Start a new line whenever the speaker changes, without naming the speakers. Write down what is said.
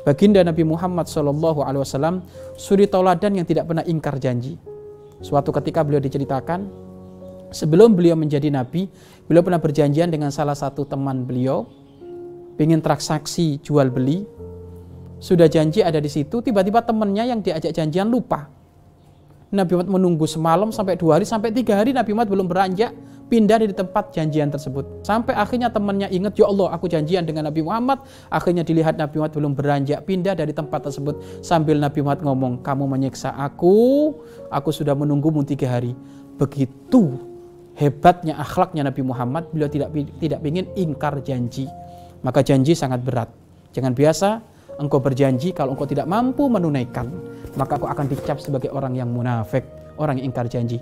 Baginda Nabi Muhammad Shallallahu Alaihi Wasallam suri tauladan yang tidak pernah ingkar janji. Suatu ketika beliau diceritakan, sebelum beliau menjadi nabi, beliau pernah berjanjian dengan salah satu teman beliau, ingin transaksi jual beli. Sudah janji ada di situ, tiba-tiba temannya yang diajak janjian lupa. Nabi Muhammad menunggu semalam sampai dua hari sampai tiga hari Nabi Muhammad belum beranjak pindah dari tempat janjian tersebut. Sampai akhirnya temannya ingat, ya Allah aku janjian dengan Nabi Muhammad. Akhirnya dilihat Nabi Muhammad belum beranjak pindah dari tempat tersebut. Sambil Nabi Muhammad ngomong, kamu menyiksa aku, aku sudah menunggumu tiga hari. Begitu hebatnya akhlaknya Nabi Muhammad, beliau tidak tidak ingin ingkar janji. Maka janji sangat berat. Jangan biasa engkau berjanji kalau engkau tidak mampu menunaikan, maka aku akan dicap sebagai orang yang munafik, orang yang ingkar janji.